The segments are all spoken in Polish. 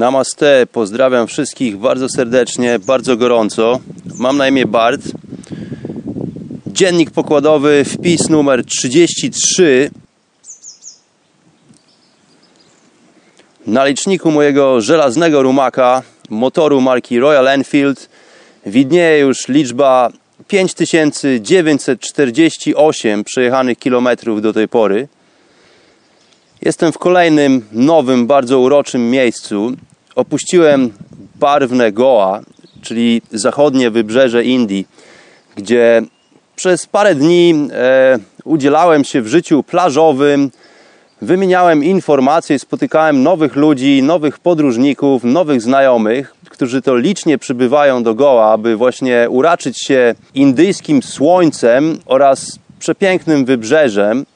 Namaste, pozdrawiam wszystkich bardzo serdecznie, bardzo gorąco. Mam na imię Bart. Dziennik pokładowy, wpis numer 33. Na liczniku mojego żelaznego rumaka, motoru marki Royal Enfield, widnieje już liczba 5948 przejechanych kilometrów do tej pory. Jestem w kolejnym nowym, bardzo uroczym miejscu. Opuściłem barwne Goa, czyli zachodnie wybrzeże Indii, gdzie przez parę dni e, udzielałem się w życiu plażowym, wymieniałem informacje, spotykałem nowych ludzi, nowych podróżników, nowych znajomych, którzy to licznie przybywają do Goa, aby właśnie uraczyć się indyjskim słońcem oraz przepięknym wybrzeżem.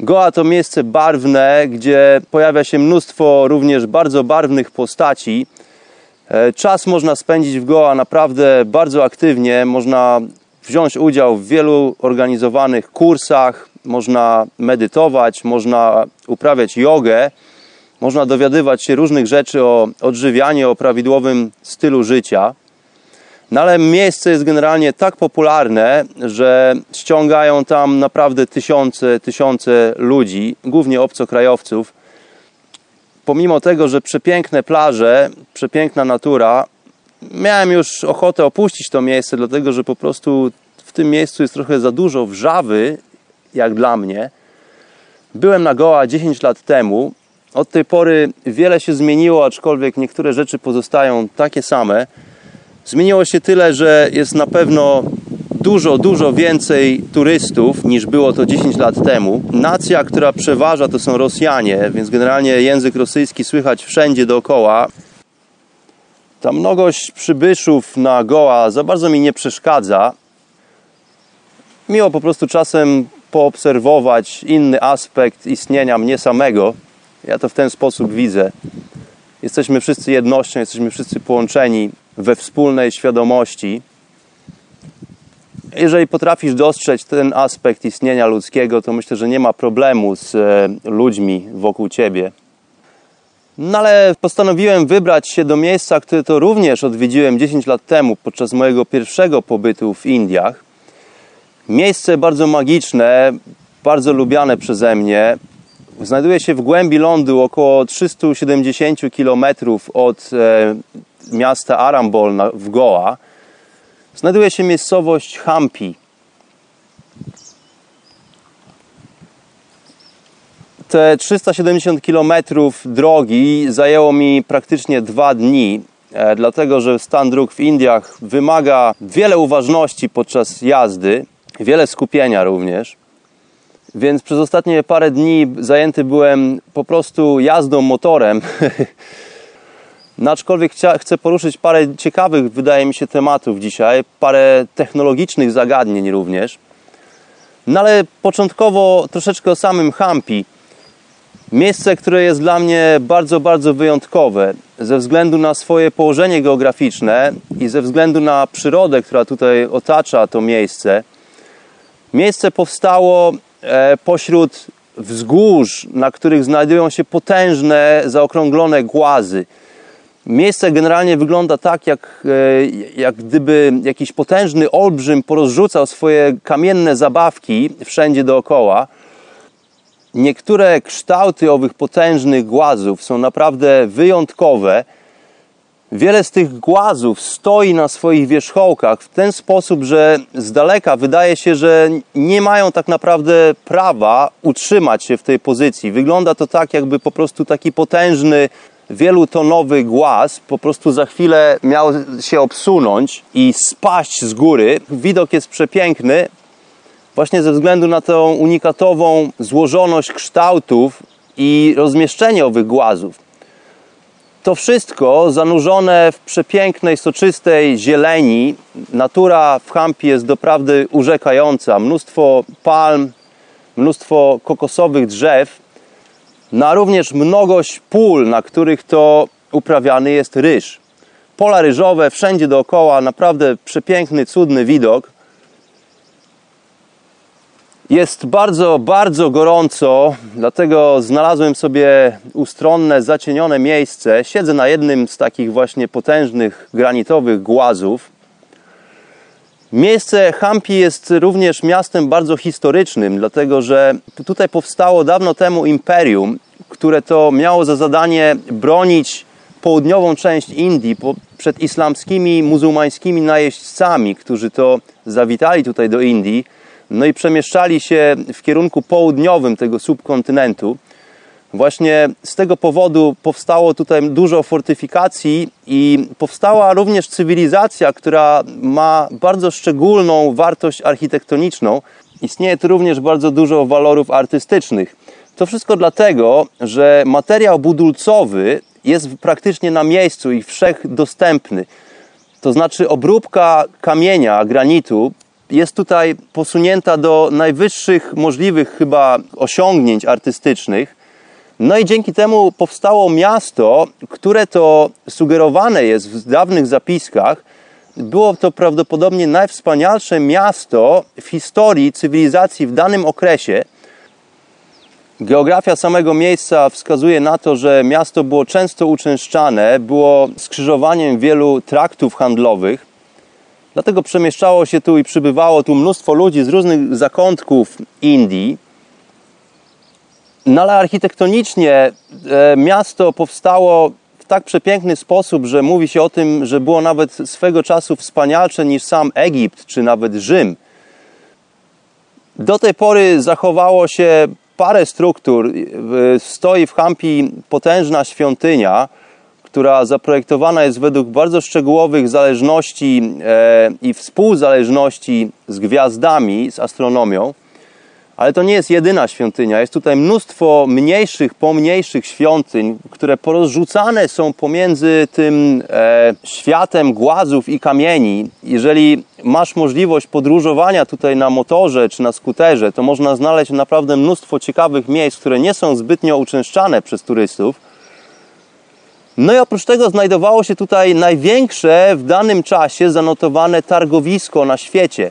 Goa to miejsce barwne, gdzie pojawia się mnóstwo również bardzo barwnych postaci. E, czas można spędzić w Goa naprawdę bardzo aktywnie. Można wziąć udział w wielu organizowanych kursach, można medytować, można uprawiać jogę, można dowiadywać się różnych rzeczy o odżywianiu, o prawidłowym stylu życia. No ale miejsce jest generalnie tak popularne, że ściągają tam naprawdę tysiące, tysiące ludzi, głównie obcokrajowców. Pomimo tego, że przepiękne plaże, przepiękna natura, miałem już ochotę opuścić to miejsce, dlatego że po prostu w tym miejscu jest trochę za dużo wrzawy, jak dla mnie. Byłem na Goa 10 lat temu. Od tej pory wiele się zmieniło, aczkolwiek niektóre rzeczy pozostają takie same. Zmieniło się tyle, że jest na pewno dużo, dużo więcej turystów niż było to 10 lat temu. Nacja, która przeważa, to są Rosjanie, więc generalnie język rosyjski słychać wszędzie dookoła. Ta mnogość przybyszów na Goa za bardzo mi nie przeszkadza. Miło po prostu czasem poobserwować inny aspekt istnienia mnie samego. Ja to w ten sposób widzę. Jesteśmy wszyscy jednością, jesteśmy wszyscy połączeni we wspólnej świadomości. Jeżeli potrafisz dostrzec ten aspekt istnienia ludzkiego, to myślę, że nie ma problemu z e, ludźmi wokół ciebie. No ale postanowiłem wybrać się do miejsca, które to również odwiedziłem 10 lat temu podczas mojego pierwszego pobytu w Indiach. Miejsce bardzo magiczne, bardzo lubiane przeze mnie. Znajduje się w głębi lądu, około 370 km od e, miasta Arambol w Goa. Znajduje się miejscowość Hampi. Te 370 km drogi zajęło mi praktycznie dwa dni, e, dlatego że stan dróg w Indiach wymaga wiele uważności podczas jazdy, wiele skupienia również. Więc przez ostatnie parę dni zajęty byłem po prostu jazdą motorem. No aczkolwiek chcę poruszyć parę ciekawych, wydaje mi się, tematów dzisiaj, parę technologicznych zagadnień również. No ale początkowo troszeczkę o samym Hampi. Miejsce, które jest dla mnie bardzo, bardzo wyjątkowe ze względu na swoje położenie geograficzne i ze względu na przyrodę, która tutaj otacza to miejsce. Miejsce powstało pośród wzgórz, na których znajdują się potężne, zaokrąglone głazy. Miejsce generalnie wygląda tak, jak, e, jak gdyby jakiś potężny olbrzym porozrzucał swoje kamienne zabawki wszędzie dookoła. Niektóre kształty owych potężnych głazów są naprawdę wyjątkowe. Wiele z tych głazów stoi na swoich wierzchołkach w ten sposób, że z daleka wydaje się, że nie mają tak naprawdę prawa utrzymać się w tej pozycji. Wygląda to tak, jakby po prostu taki potężny, wielutonowy głaz po prostu za chwilę miał się obsunąć i spaść z góry. Widok jest przepiękny, właśnie ze względu na tą unikatową złożoność kształtów i rozmieszczenie owych głazów. To wszystko zanurzone w przepięknej, soczystej zieleni. Natura w Hampi jest doprawdy urzekająca. Mnóstwo palm, mnóstwo kokosowych drzew, no a również mnogość pól, na których to uprawiany jest ryż. Pola ryżowe wszędzie dookoła, naprawdę przepiękny, cudny widok. Jest bardzo, bardzo gorąco, dlatego znalazłem sobie ustronne, zacienione miejsce. Siedzę na jednym z takich właśnie potężnych granitowych głazów. Miejsce Hampi jest również miastem bardzo historycznym, dlatego że tutaj powstało dawno temu imperium, które to miało za zadanie bronić południową część Indii przed islamskimi, muzułmańskimi najeźdźcami, którzy to zawitali tutaj do Indii no i przemieszczali się w kierunku południowym tego subkontynentu. Właśnie z tego powodu powstało tutaj dużo fortyfikacji i powstała również cywilizacja, która ma bardzo szczególną wartość architektoniczną. Istnieje tu również bardzo dużo walorów artystycznych. To wszystko dlatego, że materiał budulcowy jest praktycznie na miejscu i wszechdostępny. To znaczy obróbka kamienia, granitu jest tutaj posunięta do najwyższych możliwych chyba osiągnięć artystycznych. No i dzięki temu powstało miasto, które to sugerowane jest w dawnych zapiskach. Było to prawdopodobnie najwspanialsze miasto w historii cywilizacji w danym okresie. Geografia samego miejsca wskazuje na to, że miasto było często uczęszczane, było skrzyżowaniem wielu traktów handlowych. Dlatego przemieszczało się tu i przybywało tu mnóstwo ludzi z różnych zakątków Indii. No ale architektonicznie e, miasto powstało w tak przepiękny sposób, że mówi się o tym, że było nawet swego czasu wspanialsze niż sam Egipt czy nawet Rzym. Do tej pory zachowało się parę struktur. E, stoi w Hampi potężna świątynia, która zaprojektowana jest według bardzo szczegółowych zależności e, i współzależności z gwiazdami, z astronomią. Ale to nie jest jedyna świątynia. Jest tutaj mnóstwo mniejszych, pomniejszych świątyń, które porozrzucane są pomiędzy tym e, światem głazów i kamieni. Jeżeli masz możliwość podróżowania tutaj na motorze czy na skuterze, to można znaleźć naprawdę mnóstwo ciekawych miejsc, które nie są zbytnio uczęszczane przez turystów no i oprócz tego znajdowało się tutaj największe w danym czasie zanotowane targowisko na świecie.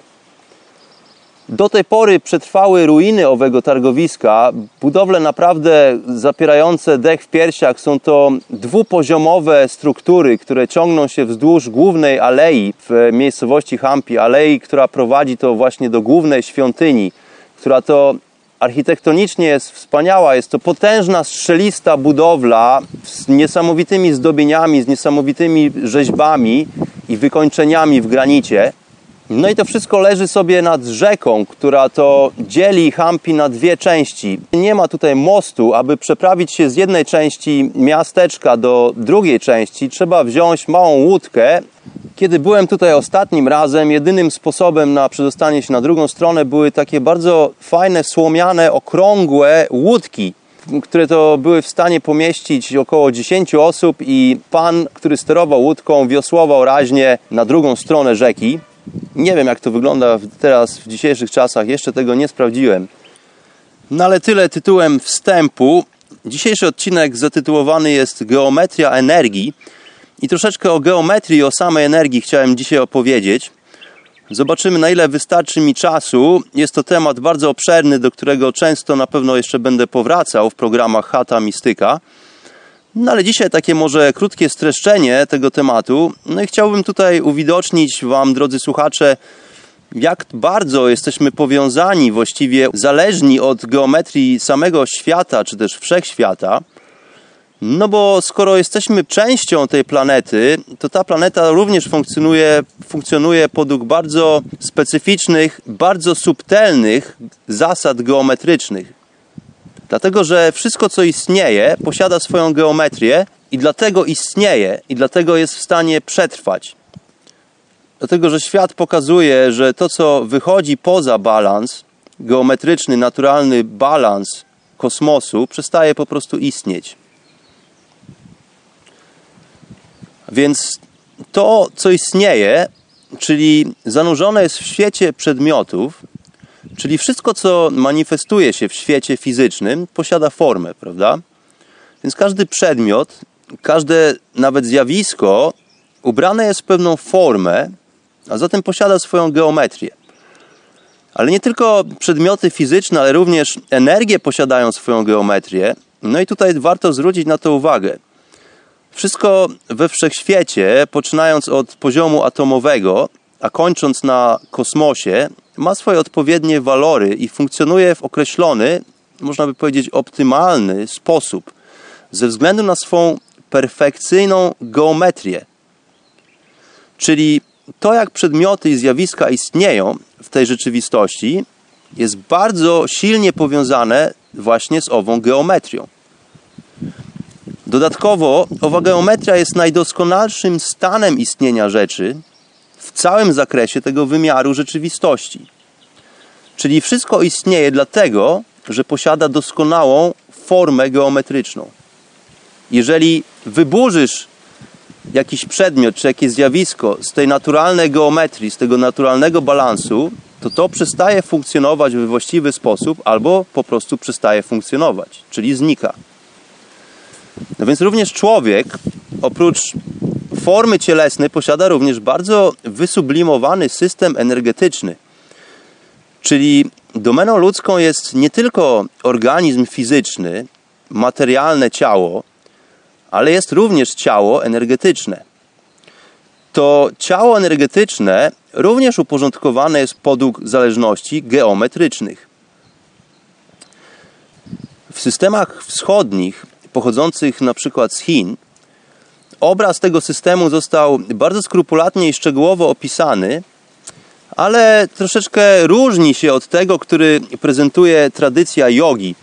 Do tej pory przetrwały ruiny owego targowiska. Budowle naprawdę zapierające dech w piersiach są to dwupoziomowe struktury, które ciągną się wzdłuż głównej alei w miejscowości Hampi, alei, która prowadzi to właśnie do głównej świątyni, która to Architektonicznie jest wspaniała, jest to potężna, strzelista budowla z niesamowitymi zdobieniami, z niesamowitymi rzeźbami i wykończeniami w granicie. No i to wszystko leży sobie nad rzeką, która to dzieli Hampi na dwie części. Nie ma tutaj mostu, aby przeprawić się z jednej części miasteczka do drugiej części. Trzeba wziąć małą łódkę. Kiedy byłem tutaj ostatnim razem, jedynym sposobem na przedostanie się na drugą stronę były takie bardzo fajne, słomiane, okrągłe łódki które to były w stanie pomieścić około 10 osób i pan, który sterował łódką, wiosłował raźnie na drugą stronę rzeki. Nie wiem, jak to wygląda teraz w dzisiejszych czasach, jeszcze tego nie sprawdziłem. No ale tyle tytułem wstępu. Dzisiejszy odcinek zatytułowany jest Geometria energii. I troszeczkę o geometrii, o samej energii chciałem dzisiaj opowiedzieć. Zobaczymy, na ile wystarczy mi czasu. Jest to temat bardzo obszerny, do którego często na pewno jeszcze będę powracał w programach Hata Mistyka. No ale dzisiaj takie może krótkie streszczenie tego tematu. No i chciałbym tutaj uwidocznić Wam, drodzy słuchacze, jak bardzo jesteśmy powiązani, właściwie zależni od geometrii samego świata, czy też wszechświata. No bo skoro jesteśmy częścią tej planety, to ta planeta również funkcjonuje, funkcjonuje podług bardzo specyficznych, bardzo subtelnych zasad geometrycznych. Dlatego, że wszystko, co istnieje, posiada swoją geometrię i dlatego istnieje i dlatego jest w stanie przetrwać. Dlatego, że świat pokazuje, że to, co wychodzi poza balans, geometryczny, naturalny balans kosmosu, przestaje po prostu istnieć. Więc to, co istnieje, czyli zanurzone jest w świecie przedmiotów, czyli wszystko, co manifestuje się w świecie fizycznym, posiada formę, prawda? Więc każdy przedmiot, każde nawet zjawisko ubrane jest w pewną formę, a zatem posiada swoją geometrię. Ale nie tylko przedmioty fizyczne, ale również energie posiadają swoją geometrię. No i tutaj warto zwrócić na to uwagę. Wszystko we wszechświecie, poczynając od poziomu atomowego, a kończąc na kosmosie, ma swoje odpowiednie walory i funkcjonuje w określony, można by powiedzieć, optymalny sposób, ze względu na swą perfekcyjną geometrię. Czyli to, jak przedmioty i zjawiska istnieją w tej rzeczywistości, jest bardzo silnie powiązane właśnie z ową geometrią. Dodatkowo, owa geometria jest najdoskonalszym stanem istnienia rzeczy całym zakresie tego wymiaru rzeczywistości. Czyli wszystko istnieje dlatego, że posiada doskonałą formę geometryczną. Jeżeli wyburzysz jakiś przedmiot czy jakieś zjawisko z tej naturalnej geometrii, z tego naturalnego balansu, to to przestaje funkcjonować we właściwy sposób albo po prostu przestaje funkcjonować, czyli znika. No więc również człowiek, oprócz formy cielesnej, posiada również bardzo wysublimowany system energetyczny. Czyli domeną ludzką jest nie tylko organizm fizyczny, materialne ciało, ale jest również ciało energetyczne. To ciało energetyczne również uporządkowane jest podług zależności geometrycznych. W systemach wschodnich, pochodzących na przykład z Chin, obraz tego systemu został bardzo skrupulatnie i szczegółowo opisany, ale troszeczkę różni się od tego, który prezentuje tradycja jogi.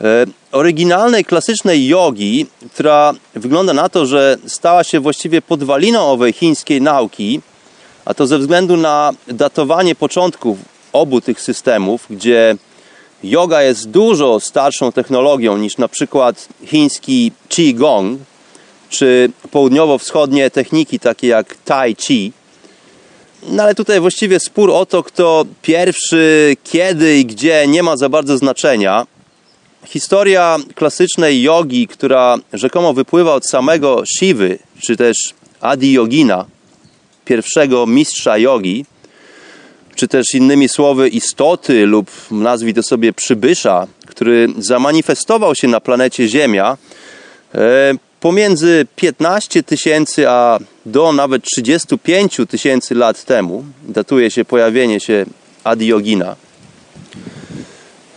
E, oryginalnej, klasycznej jogi, która wygląda na to, że stała się właściwie podwaliną owej chińskiej nauki, a to ze względu na datowanie początków obu tych systemów, gdzie yoga jest dużo starszą technologią niż na przykład chiński Qigong, czy południowo-wschodnie techniki takie jak Tai Chi. No ale tutaj właściwie spór o to, kto pierwszy, kiedy i gdzie nie ma za bardzo znaczenia. Historia klasycznej jogi, która rzekomo wypływa od samego Shivy, czy też Adi Yogina, pierwszego mistrza jogi, czy też innymi słowy istoty lub nazwij to sobie przybysza, który zamanifestował się na planecie Ziemia e, pomiędzy 15 tysięcy a do nawet 35 tysięcy lat temu. Datuje się pojawienie się Adi Yogina.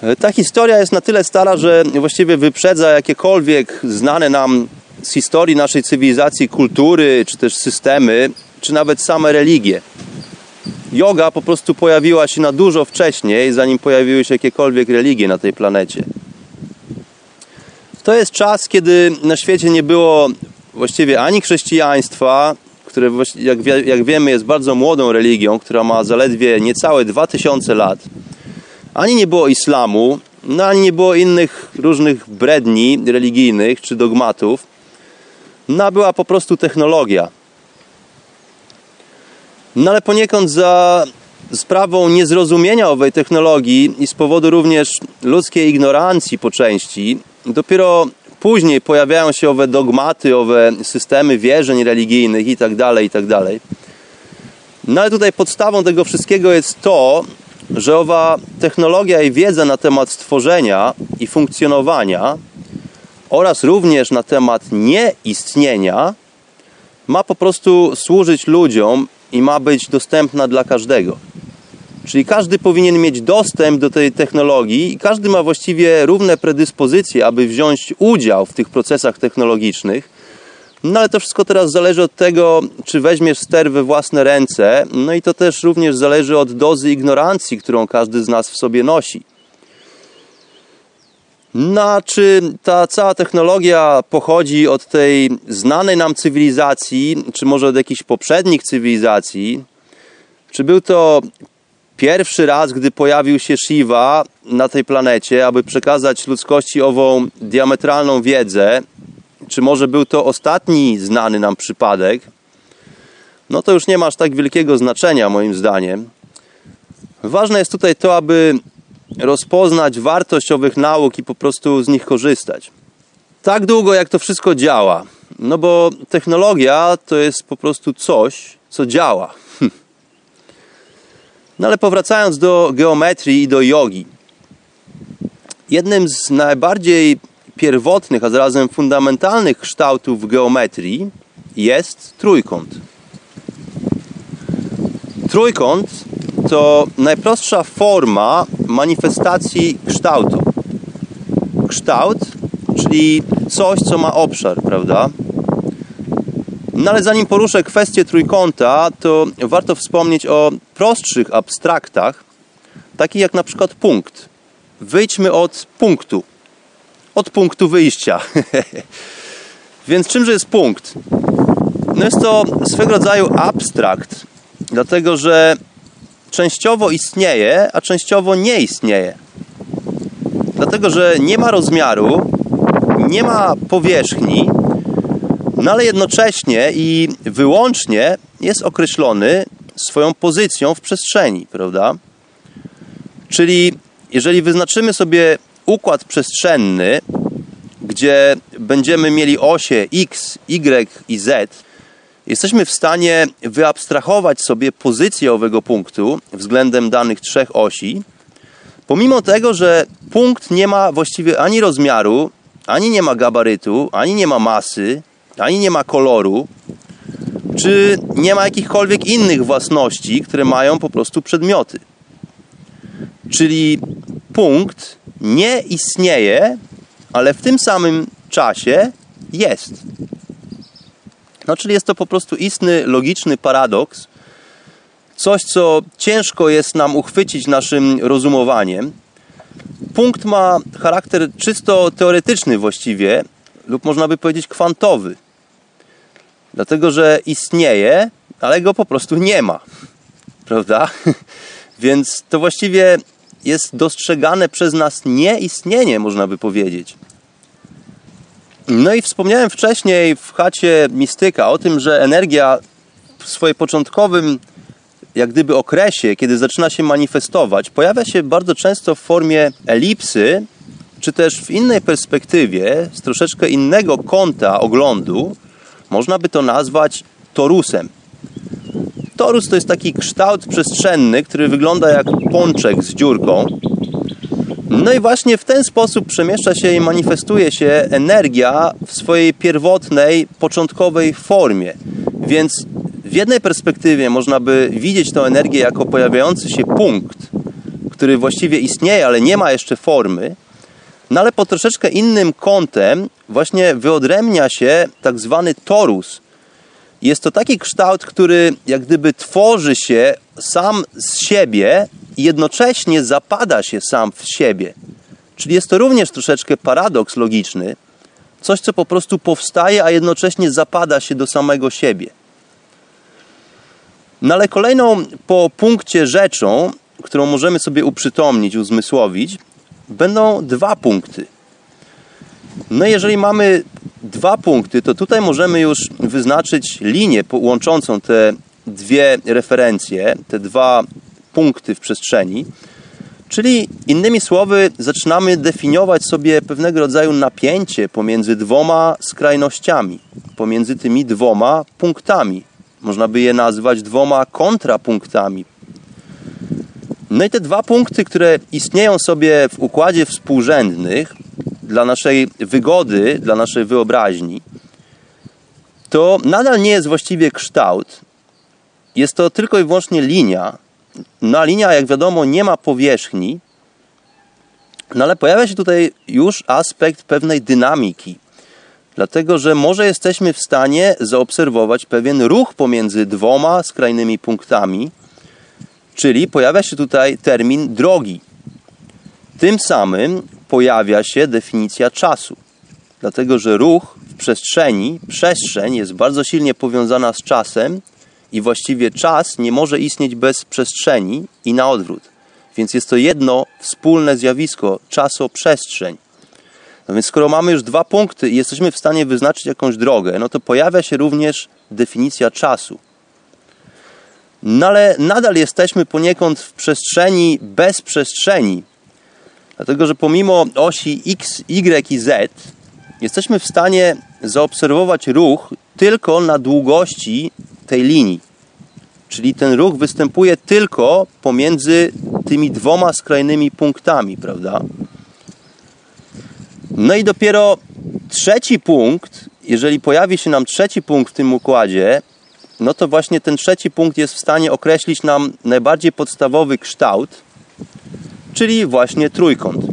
E, ta historia jest na tyle stara, że właściwie wyprzedza jakiekolwiek znane nam z historii naszej cywilizacji kultury, czy też systemy, czy nawet same religie. Yoga po prostu pojawiła się na dużo wcześniej, zanim pojawiły się jakiekolwiek religie na tej planecie. To jest czas, kiedy na świecie nie było właściwie ani chrześcijaństwa, które jak, jak wiemy jest bardzo młodą religią, która ma zaledwie niecałe 2000 lat, ani nie było islamu, no ani nie było innych różnych bredni religijnych czy dogmatów. No była po prostu technologia. No ale poniekąd za sprawą niezrozumienia owej technologii i z powodu również ludzkiej ignorancji po części, dopiero później pojawiają się owe dogmaty, owe systemy wierzeń religijnych itd., tak itd. Tak no ale tutaj podstawą tego wszystkiego jest to, że owa technologia i wiedza na temat stworzenia i funkcjonowania oraz również na temat nieistnienia ma po prostu służyć ludziom i ma być dostępna dla każdego. Czyli każdy powinien mieć dostęp do tej technologii i każdy ma właściwie równe predyspozycje, aby wziąć udział w tych procesach technologicznych. No ale to wszystko teraz zależy od tego, czy weźmiesz ster we własne ręce, no i to też również zależy od dozy ignorancji, którą każdy z nas w sobie nosi. No, czy ta cała technologia pochodzi od tej znanej nam cywilizacji, czy może od jakichś poprzednich cywilizacji? Czy był to pierwszy raz, gdy pojawił się Shiva na tej planecie, aby przekazać ludzkości ową diametralną wiedzę? Czy może był to ostatni znany nam przypadek? No to już nie ma aż tak wielkiego znaczenia, moim zdaniem. Ważne jest tutaj to, aby rozpoznać wartość owych nauk i po prostu z nich korzystać. Tak długo, jak to wszystko działa. No bo technologia to jest po prostu coś, co działa. No ale powracając do geometrii i do jogi. Jednym z najbardziej pierwotnych, a zarazem fundamentalnych kształtów geometrii jest trójkąt. Trójkąt to najprostsza forma manifestacji kształtu. Kształt, czyli coś, co ma obszar, prawda? No ale zanim poruszę kwestię trójkąta, to warto wspomnieć o prostszych abstraktach, takich jak na przykład punkt. Wyjdźmy od punktu, od punktu wyjścia. Więc czymże jest punkt? No jest to swego rodzaju abstrakt, dlatego że częściowo istnieje, a częściowo nie istnieje. Dlatego, że nie ma rozmiaru, nie ma powierzchni, no ale jednocześnie i wyłącznie jest określony swoją pozycją w przestrzeni, prawda? Czyli jeżeli wyznaczymy sobie układ przestrzenny, gdzie będziemy mieli osie x, y i z, jesteśmy w stanie wyabstrahować sobie pozycję owego punktu względem danych trzech osi, pomimo tego, że punkt nie ma właściwie ani rozmiaru, ani nie ma gabarytu, ani nie ma masy, ani nie ma koloru, czy nie ma jakichkolwiek innych własności, które mają po prostu przedmioty. Czyli punkt nie istnieje, ale w tym samym czasie jest. No, czyli jest to po prostu istny, logiczny paradoks, coś, co ciężko jest nam uchwycić naszym rozumowaniem. Punkt ma charakter czysto teoretyczny właściwie, lub można by powiedzieć kwantowy. Dlatego, że istnieje, ale go po prostu nie ma. Prawda? Więc to właściwie jest dostrzegane przez nas nieistnienie, można by powiedzieć. No i wspomniałem wcześniej w chacie mistyka o tym, że energia w swoim początkowym, jak gdyby okresie, kiedy zaczyna się manifestować, pojawia się bardzo często w formie elipsy, czy też w innej perspektywie, z troszeczkę innego kąta oglądu, można by to nazwać torusem. Torus to jest taki kształt przestrzenny, który wygląda jak pączek z dziurką. No i właśnie w ten sposób przemieszcza się i manifestuje się energia w swojej pierwotnej, początkowej formie. Więc w jednej perspektywie można by widzieć tę energię jako pojawiający się punkt, który właściwie istnieje, ale nie ma jeszcze formy. No ale pod troszeczkę innym kątem właśnie wyodrębnia się tak zwany torus. Jest to taki kształt, który jak gdyby tworzy się sam z siebie i jednocześnie zapada się sam w siebie. Czyli jest to również troszeczkę paradoks logiczny, coś co po prostu powstaje, a jednocześnie zapada się do samego siebie. No ale kolejną po punkcie rzeczą, którą możemy sobie uprzytomnić, uzmysłowić, będą dwa punkty. No jeżeli mamy dwa punkty, to tutaj możemy już wyznaczyć linię łączącą te dwie referencje, te dwa punkty w przestrzeni. Czyli innymi słowy, zaczynamy definiować sobie pewnego rodzaju napięcie pomiędzy dwoma skrajnościami, pomiędzy tymi dwoma punktami. Można by je nazwać dwoma kontrapunktami, no i te dwa punkty, które istnieją sobie w układzie współrzędnych dla naszej wygody, dla naszej wyobraźni, to nadal nie jest właściwie kształt. Jest to tylko i wyłącznie linia, no a linia, jak wiadomo, nie ma powierzchni, no ale pojawia się tutaj już aspekt pewnej dynamiki. Dlatego, że może jesteśmy w stanie zaobserwować pewien ruch pomiędzy dwoma skrajnymi punktami, czyli pojawia się tutaj termin drogi. Tym samym pojawia się definicja czasu. Dlatego, że ruch w przestrzeni, przestrzeń jest bardzo silnie powiązana z czasem i właściwie czas nie może istnieć bez przestrzeni i na odwrót. Więc jest to jedno wspólne zjawisko czasoprzestrzeń. No więc skoro mamy już dwa punkty i jesteśmy w stanie wyznaczyć jakąś drogę, no to pojawia się również definicja czasu. No ale nadal jesteśmy poniekąd w przestrzeni bez przestrzeni, dlatego że pomimo osi x, y i z jesteśmy w stanie zaobserwować ruch tylko na długości tej linii. Czyli ten ruch występuje tylko pomiędzy tymi dwoma skrajnymi punktami, prawda? No i dopiero trzeci punkt, jeżeli pojawi się nam trzeci punkt w tym układzie, no to właśnie ten trzeci punkt jest w stanie określić nam najbardziej podstawowy kształt, czyli właśnie trójkąt.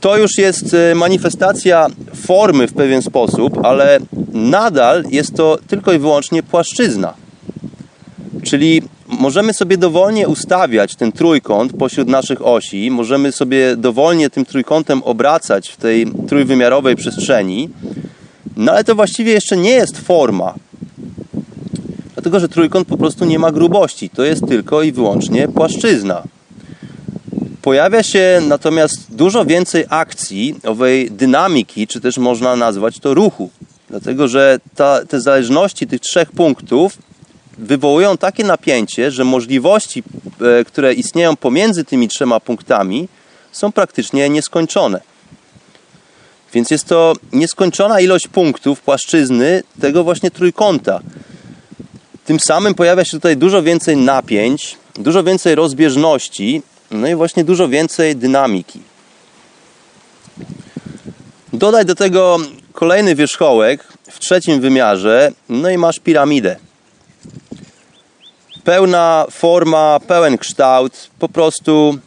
To już jest e, manifestacja formy w pewien sposób, ale nadal jest to tylko i wyłącznie płaszczyzna. Czyli możemy sobie dowolnie ustawiać ten trójkąt pośród naszych osi, możemy sobie dowolnie tym trójkątem obracać w tej trójwymiarowej przestrzeni, no ale to właściwie jeszcze nie jest forma. Dlatego, że trójkąt po prostu nie ma grubości. To jest tylko i wyłącznie płaszczyzna. Pojawia się natomiast dużo więcej akcji, owej dynamiki, czy też można nazwać to ruchu. Dlatego, że ta, te zależności tych trzech punktów wywołują takie napięcie, że możliwości, e, które istnieją pomiędzy tymi trzema punktami, są praktycznie nieskończone. Więc jest to nieskończona ilość punktów płaszczyzny tego właśnie trójkąta. Tym samym pojawia się tutaj dużo więcej napięć, dużo więcej rozbieżności, no i właśnie dużo więcej dynamiki. Dodaj do tego kolejny wierzchołek w trzecim wymiarze, no i masz piramidę pełna forma, pełen kształt, po prostu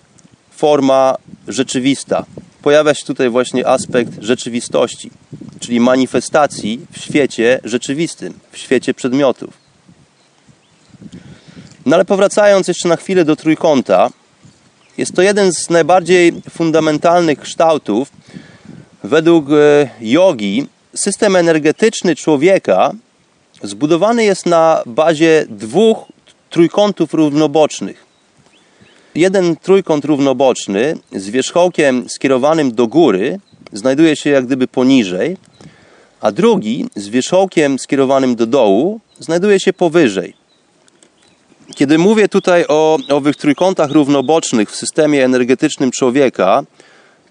forma rzeczywista. Pojawia się tutaj właśnie aspekt rzeczywistości, czyli manifestacji w świecie rzeczywistym, w świecie przedmiotów. No ale powracając jeszcze na chwilę do trójkąta, jest to jeden z najbardziej fundamentalnych kształtów. Według e, jogi system energetyczny człowieka zbudowany jest na bazie dwóch trójkątów równobocznych. Jeden trójkąt równoboczny z wierzchołkiem skierowanym do góry znajduje się jak gdyby poniżej, a drugi z wierzchołkiem skierowanym do dołu znajduje się powyżej. Kiedy mówię tutaj o owych trójkątach równobocznych w systemie energetycznym człowieka,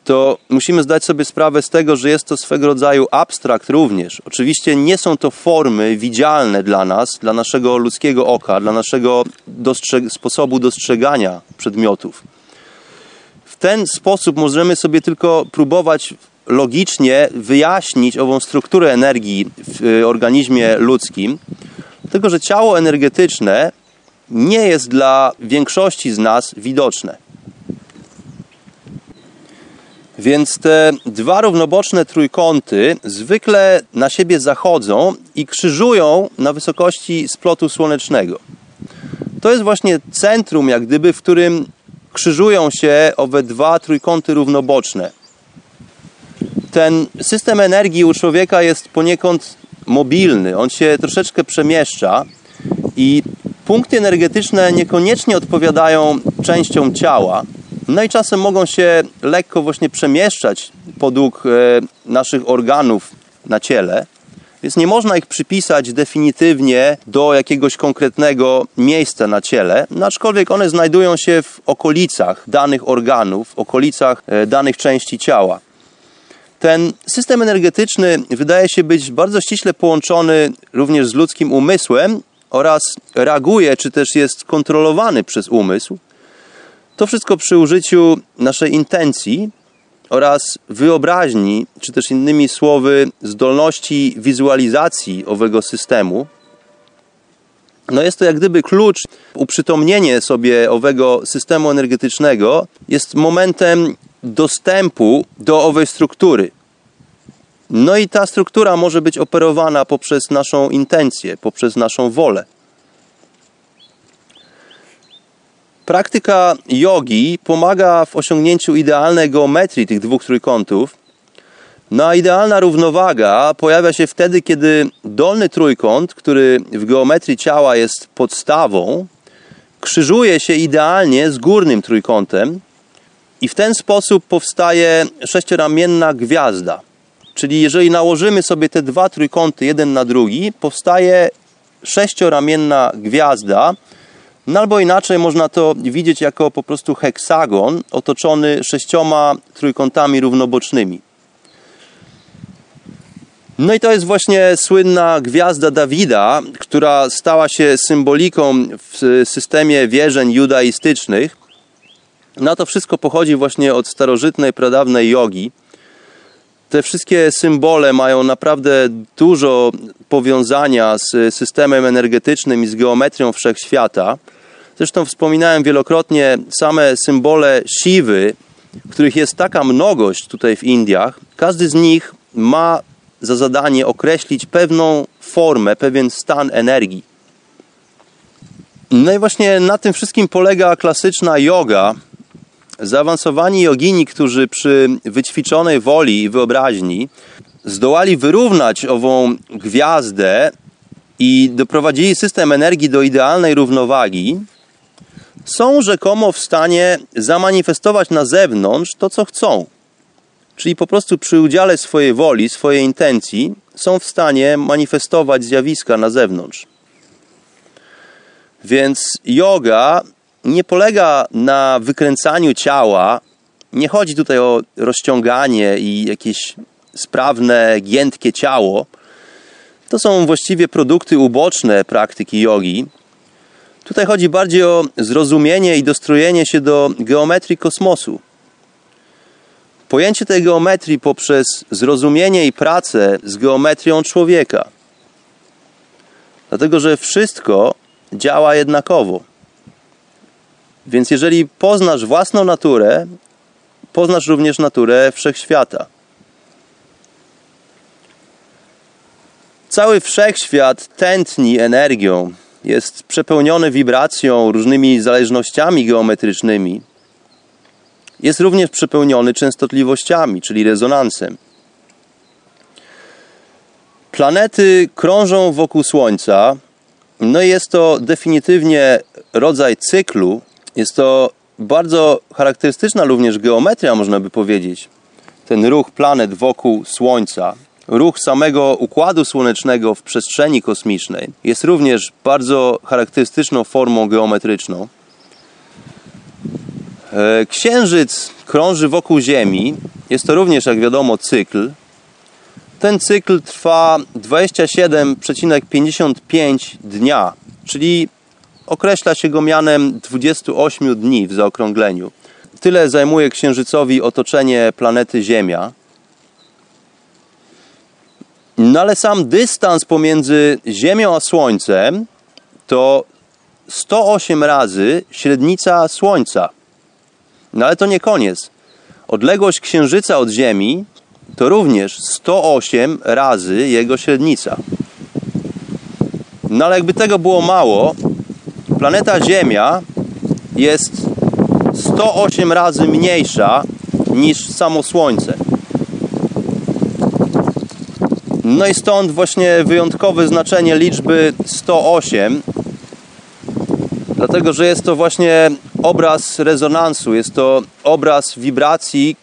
to musimy zdać sobie sprawę z tego, że jest to swego rodzaju abstrakt również. Oczywiście nie są to formy widzialne dla nas, dla naszego ludzkiego oka, dla naszego dostrzeg sposobu dostrzegania przedmiotów. W ten sposób możemy sobie tylko próbować logicznie wyjaśnić ową strukturę energii w y, organizmie ludzkim, dlatego że ciało energetyczne nie jest dla większości z nas widoczne. Więc te dwa równoboczne trójkąty zwykle na siebie zachodzą i krzyżują na wysokości splotu słonecznego. To jest właśnie centrum, jak gdyby, w którym krzyżują się owe dwa trójkąty równoboczne. Ten system energii u człowieka jest poniekąd mobilny, on się troszeczkę przemieszcza i punkty energetyczne niekoniecznie odpowiadają częściom ciała, no i czasem mogą się lekko właśnie przemieszczać podług e, naszych organów na ciele, więc nie można ich przypisać definitywnie do jakiegoś konkretnego miejsca na ciele, no aczkolwiek one znajdują się w okolicach danych organów, w okolicach e, danych części ciała. Ten system energetyczny wydaje się być bardzo ściśle połączony również z ludzkim umysłem oraz reaguje, czy też jest kontrolowany przez umysł. To wszystko przy użyciu naszej intencji oraz wyobraźni, czy też innymi słowy, zdolności wizualizacji owego systemu. No jest to jak gdyby klucz, uprzytomnienie sobie owego systemu energetycznego jest momentem dostępu do owej struktury. No i ta struktura może być operowana poprzez naszą intencję, poprzez naszą wolę. Praktyka jogi pomaga w osiągnięciu idealnej geometrii tych dwóch trójkątów. No a idealna równowaga pojawia się wtedy, kiedy dolny trójkąt, który w geometrii ciała jest podstawą, krzyżuje się idealnie z górnym trójkątem i w ten sposób powstaje sześcioramienna gwiazda. Czyli jeżeli nałożymy sobie te dwa trójkąty jeden na drugi, powstaje sześcioramienna gwiazda, no albo inaczej można to widzieć jako po prostu heksagon otoczony sześcioma trójkątami równobocznymi. No i to jest właśnie słynna gwiazda Dawida, która stała się symboliką w systemie wierzeń judaistycznych. No to wszystko pochodzi właśnie od starożytnej, pradawnej jogi. Te wszystkie symbole mają naprawdę dużo powiązania z systemem energetycznym i z geometrią wszechświata. Zresztą wspominałem wielokrotnie same symbole Siwy, których jest taka mnogość tutaj w Indiach. Każdy z nich ma za zadanie określić pewną formę, pewien stan energii. No i właśnie na tym wszystkim polega klasyczna yoga. Zaawansowani jogini, którzy przy wyćwiczonej woli i wyobraźni zdołali wyrównać ową gwiazdę i doprowadzili system energii do idealnej równowagi, są rzekomo w stanie zamanifestować na zewnątrz to, co chcą. Czyli po prostu przy udziale swojej woli, swojej intencji są w stanie manifestować zjawiska na zewnątrz. Więc yoga nie polega na wykręcaniu ciała. Nie chodzi tutaj o rozciąganie i jakieś sprawne, giętkie ciało. To są właściwie produkty uboczne praktyki jogi. Tutaj chodzi bardziej o zrozumienie i dostrojenie się do geometrii kosmosu. Pojęcie tej geometrii poprzez zrozumienie i pracę z geometrią człowieka. Dlatego, że wszystko działa jednakowo. Więc jeżeli poznasz własną naturę, poznasz również naturę wszechświata. Cały wszechświat tętni energią, jest przepełniony wibracją, różnymi zależnościami geometrycznymi. Jest również przepełniony częstotliwościami, czyli rezonansem. Planety krążą wokół Słońca. No i jest to definitywnie rodzaj cyklu. Jest to bardzo charakterystyczna również geometria, można by powiedzieć. Ten ruch planet wokół Słońca ruch samego układu słonecznego w przestrzeni kosmicznej jest również bardzo charakterystyczną formą geometryczną. E, księżyc krąży wokół Ziemi. Jest to również, jak wiadomo, cykl. Ten cykl trwa 27,55 dnia, czyli określa się go mianem 28 dni w zaokrągleniu. Tyle zajmuje księżycowi otoczenie planety Ziemia. No ale sam dystans pomiędzy Ziemią a Słońcem to 108 razy średnica Słońca. No ale to nie koniec. Odległość Księżyca od Ziemi to również 108 razy jego średnica. No ale jakby tego było mało, planeta Ziemia jest 108 razy mniejsza niż samo Słońce. No i stąd właśnie wyjątkowe znaczenie liczby 108, dlatego że jest to właśnie obraz rezonansu, jest to obraz wibracji,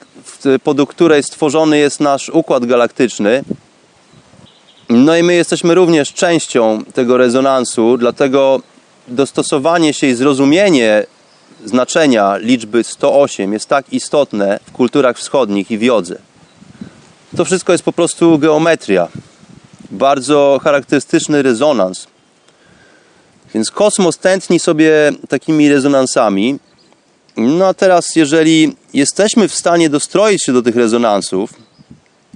pod której stworzony jest nasz układ galaktyczny. No i my jesteśmy również częścią tego rezonansu, dlatego dostosowanie się i zrozumienie znaczenia liczby 108 jest tak istotne w kulturach wschodnich i w jodze. To wszystko jest po prostu geometria. Bardzo charakterystyczny rezonans. Więc kosmos tętni sobie takimi rezonansami. No a teraz, jeżeli jesteśmy w stanie dostroić się do tych rezonansów,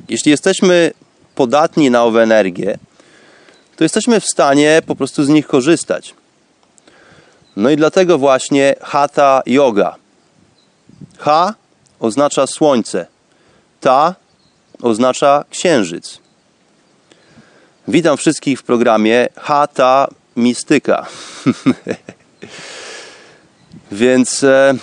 jeśli jesteśmy podatni na owe energie, to to jesteśmy w stanie po prostu z nich korzystać. No i dlatego właśnie hatha yoga. Ha oznacza słońce, ta oznacza księżyc. Witam wszystkich w programie Hata Mistyka. Więc e,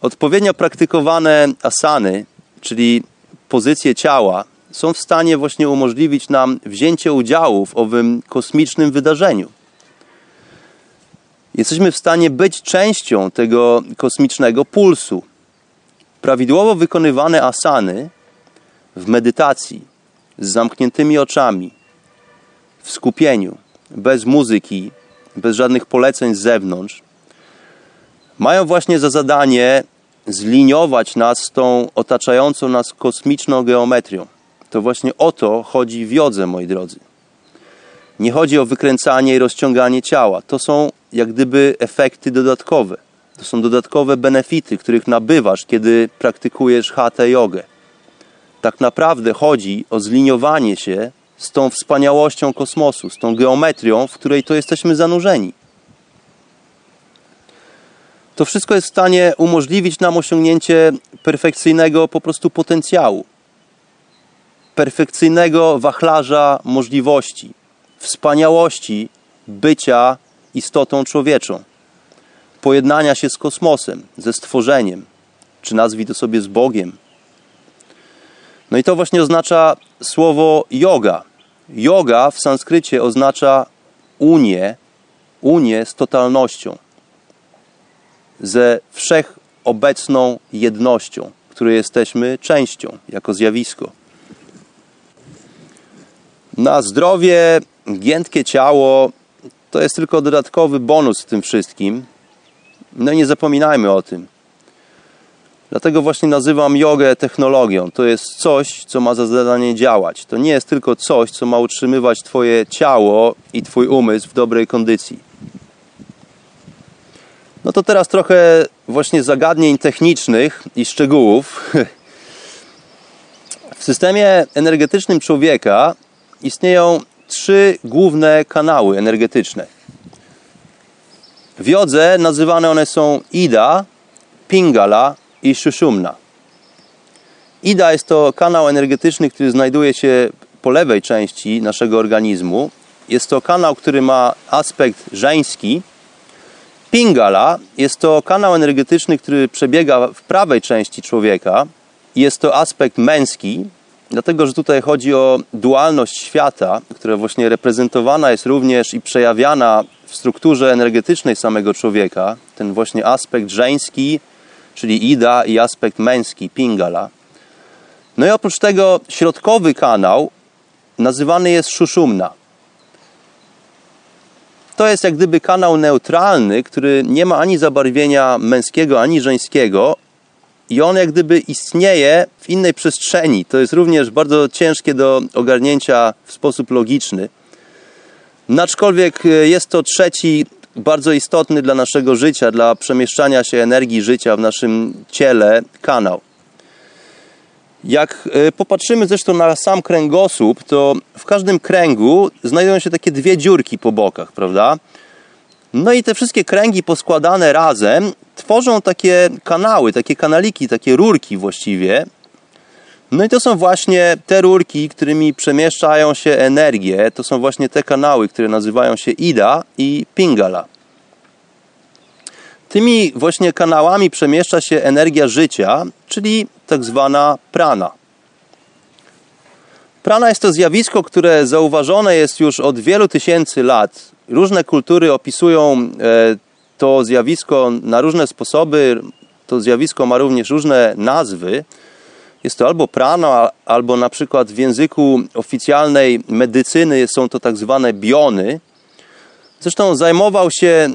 odpowiednio praktykowane asany, czyli pozycje ciała, są w stanie właśnie umożliwić nam wzięcie udziału w owym kosmicznym wydarzeniu. Jesteśmy w stanie być częścią tego kosmicznego pulsu. Prawidłowo wykonywane asany w medytacji, z zamkniętymi oczami, w skupieniu, bez muzyki, bez żadnych poleceń z zewnątrz, mają właśnie za zadanie zliniować nas z tą otaczającą nas kosmiczną geometrią. To właśnie o to chodzi w jodze, moi drodzy. Nie chodzi o wykręcanie i rozciąganie ciała. To są jak gdyby efekty dodatkowe. To są dodatkowe benefity, których nabywasz, kiedy praktykujesz hatha jogę. Tak naprawdę chodzi o zliniowanie się z tą wspaniałością kosmosu, z tą geometrią, w której to jesteśmy zanurzeni. To wszystko jest w stanie umożliwić nam osiągnięcie perfekcyjnego po prostu potencjału, perfekcyjnego wachlarza możliwości, wspaniałości bycia istotą człowieczą, pojednania się z kosmosem, ze stworzeniem, czy nazwij to sobie z Bogiem. No i to właśnie oznacza słowo yoga. Yoga w sanskrycie oznacza unię, unię z totalnością, ze wszechobecną jednością, której jesteśmy częścią jako zjawisko. Na zdrowie, giętkie ciało to jest tylko dodatkowy bonus w tym wszystkim. No i nie zapominajmy o tym. Dlatego właśnie nazywam jogę technologią. To jest coś, co ma za zadanie działać. To nie jest tylko coś, co ma utrzymywać Twoje ciało i Twój umysł w dobrej kondycji. No to teraz trochę właśnie zagadnień technicznych i szczegółów. W systemie energetycznym człowieka istnieją trzy główne kanały energetyczne. W jodze nazywane one są Ida, Pingala i Shushumna. Ida jest to kanał energetyczny, który znajduje się po lewej części naszego organizmu. Jest to kanał, który ma aspekt żeński. Pingala jest to kanał energetyczny, który przebiega w prawej części człowieka. Jest to aspekt męski, dlatego że tutaj chodzi o dualność świata, która właśnie reprezentowana jest również i przejawiana w strukturze energetycznej samego człowieka. Ten właśnie aspekt żeński, czyli Ida i aspekt męski, Pingala. No i oprócz tego środkowy kanał nazywany jest Shushumna. To jest jak gdyby kanał neutralny, który nie ma ani zabarwienia męskiego, ani żeńskiego i on jak gdyby istnieje w innej przestrzeni. To jest również bardzo ciężkie do ogarnięcia w sposób logiczny. No aczkolwiek jest to trzeci bardzo istotny dla naszego życia, dla przemieszczania się energii życia w naszym ciele kanał. Jak e, popatrzymy zresztą na sam kręgosłup, to w każdym kręgu znajdują się takie dwie dziurki po bokach, prawda? No i te wszystkie kręgi poskładane razem tworzą takie kanały, takie kanaliki, takie rurki właściwie. No i to są właśnie te rurki, którymi przemieszczają się energie. To są właśnie te kanały, które nazywają się Ida i Pingala. Tymi właśnie kanałami przemieszcza się energia życia, czyli tak zwana prana. Prana jest to zjawisko, które zauważone jest już od wielu tysięcy lat. Różne kultury opisują e, to zjawisko na różne sposoby. To zjawisko ma również różne nazwy. Jest to albo prana, albo na przykład w języku oficjalnej medycyny są to tak zwane biony. Zresztą zajmował się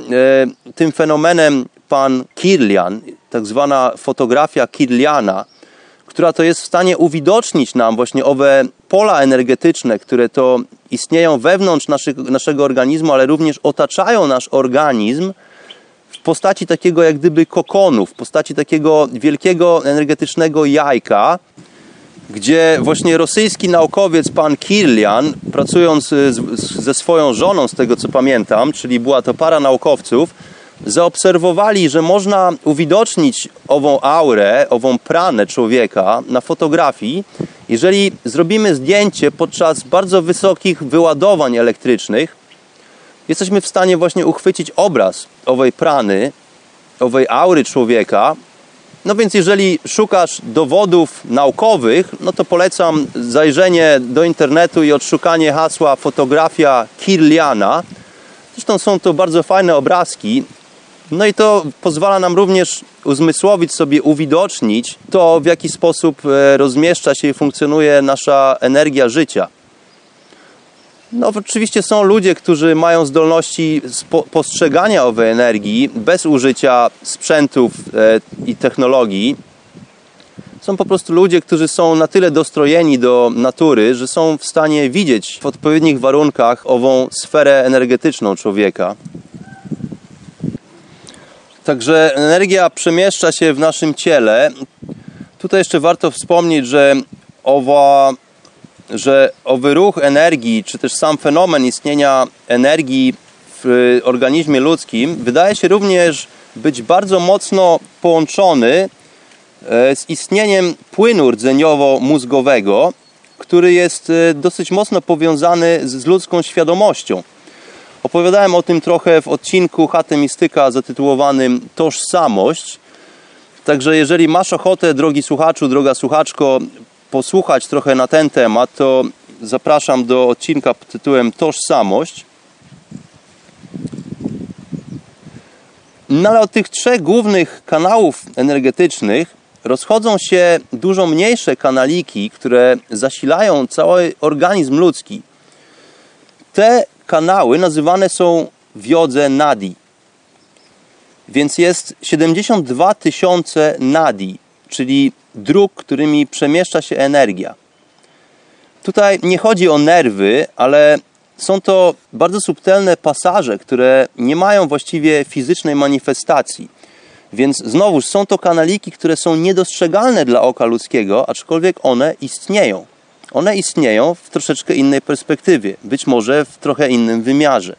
e, tym fenomenem pan Kirlian, tak zwana fotografia Kirliana, która to jest w stanie uwidocznić nam właśnie owe pola energetyczne, które to istnieją wewnątrz naszego organizmu, ale również otaczają nasz organizm postaci takiego jak gdyby kokonu, w postaci takiego wielkiego energetycznego jajka, gdzie właśnie rosyjski naukowiec pan Kirlian, pracując z, ze swoją żoną, z tego co pamiętam, czyli była to para naukowców, zaobserwowali, że można uwidocznić ową aurę, ową pranę człowieka na fotografii, jeżeli zrobimy zdjęcie podczas bardzo wysokich wyładowań elektrycznych, jesteśmy w stanie właśnie uchwycić obraz owej prany, owej aury człowieka. No więc jeżeli szukasz dowodów naukowych, no to polecam zajrzenie do internetu i odszukanie hasła fotografia Kirliana. Zresztą są to bardzo fajne obrazki. No i to pozwala nam również uzmysłowić sobie, uwidocznić to, w jaki sposób e, rozmieszcza się i funkcjonuje nasza energia życia. No, oczywiście są ludzie, którzy mają zdolności postrzegania owej energii bez użycia sprzętów e, i technologii. Są po prostu ludzie, którzy są na tyle dostrojeni do natury, że są w stanie widzieć w odpowiednich warunkach ową sferę energetyczną człowieka. Także energia przemieszcza się w naszym ciele. Tutaj jeszcze warto wspomnieć, że owa że owy ruch energii, czy też sam fenomen istnienia energii w organizmie ludzkim wydaje się również być bardzo mocno połączony e, z istnieniem płynu rdzeniowo-mózgowego, który jest e, dosyć mocno powiązany z ludzką świadomością. Opowiadałem o tym trochę w odcinku Chaty Mistyka zatytułowanym Tożsamość. Także jeżeli masz ochotę, drogi słuchaczu, droga słuchaczko, posłuchać trochę na ten temat, to zapraszam do odcinka pod tytułem Tożsamość. No ale od tych trzech głównych kanałów energetycznych rozchodzą się dużo mniejsze kanaliki, które zasilają cały organizm ludzki. Te kanały nazywane są wiodze nadi. Więc jest 72 tysiące nadi, czyli dróg, którymi przemieszcza się energia. Tutaj nie chodzi o nerwy, ale są to bardzo subtelne pasaże, które nie mają właściwie fizycznej manifestacji. Więc znowuż są to kanaliki, które są niedostrzegalne dla oka ludzkiego, aczkolwiek one istnieją. One istnieją w troszeczkę innej perspektywie, być może w trochę innym wymiarze.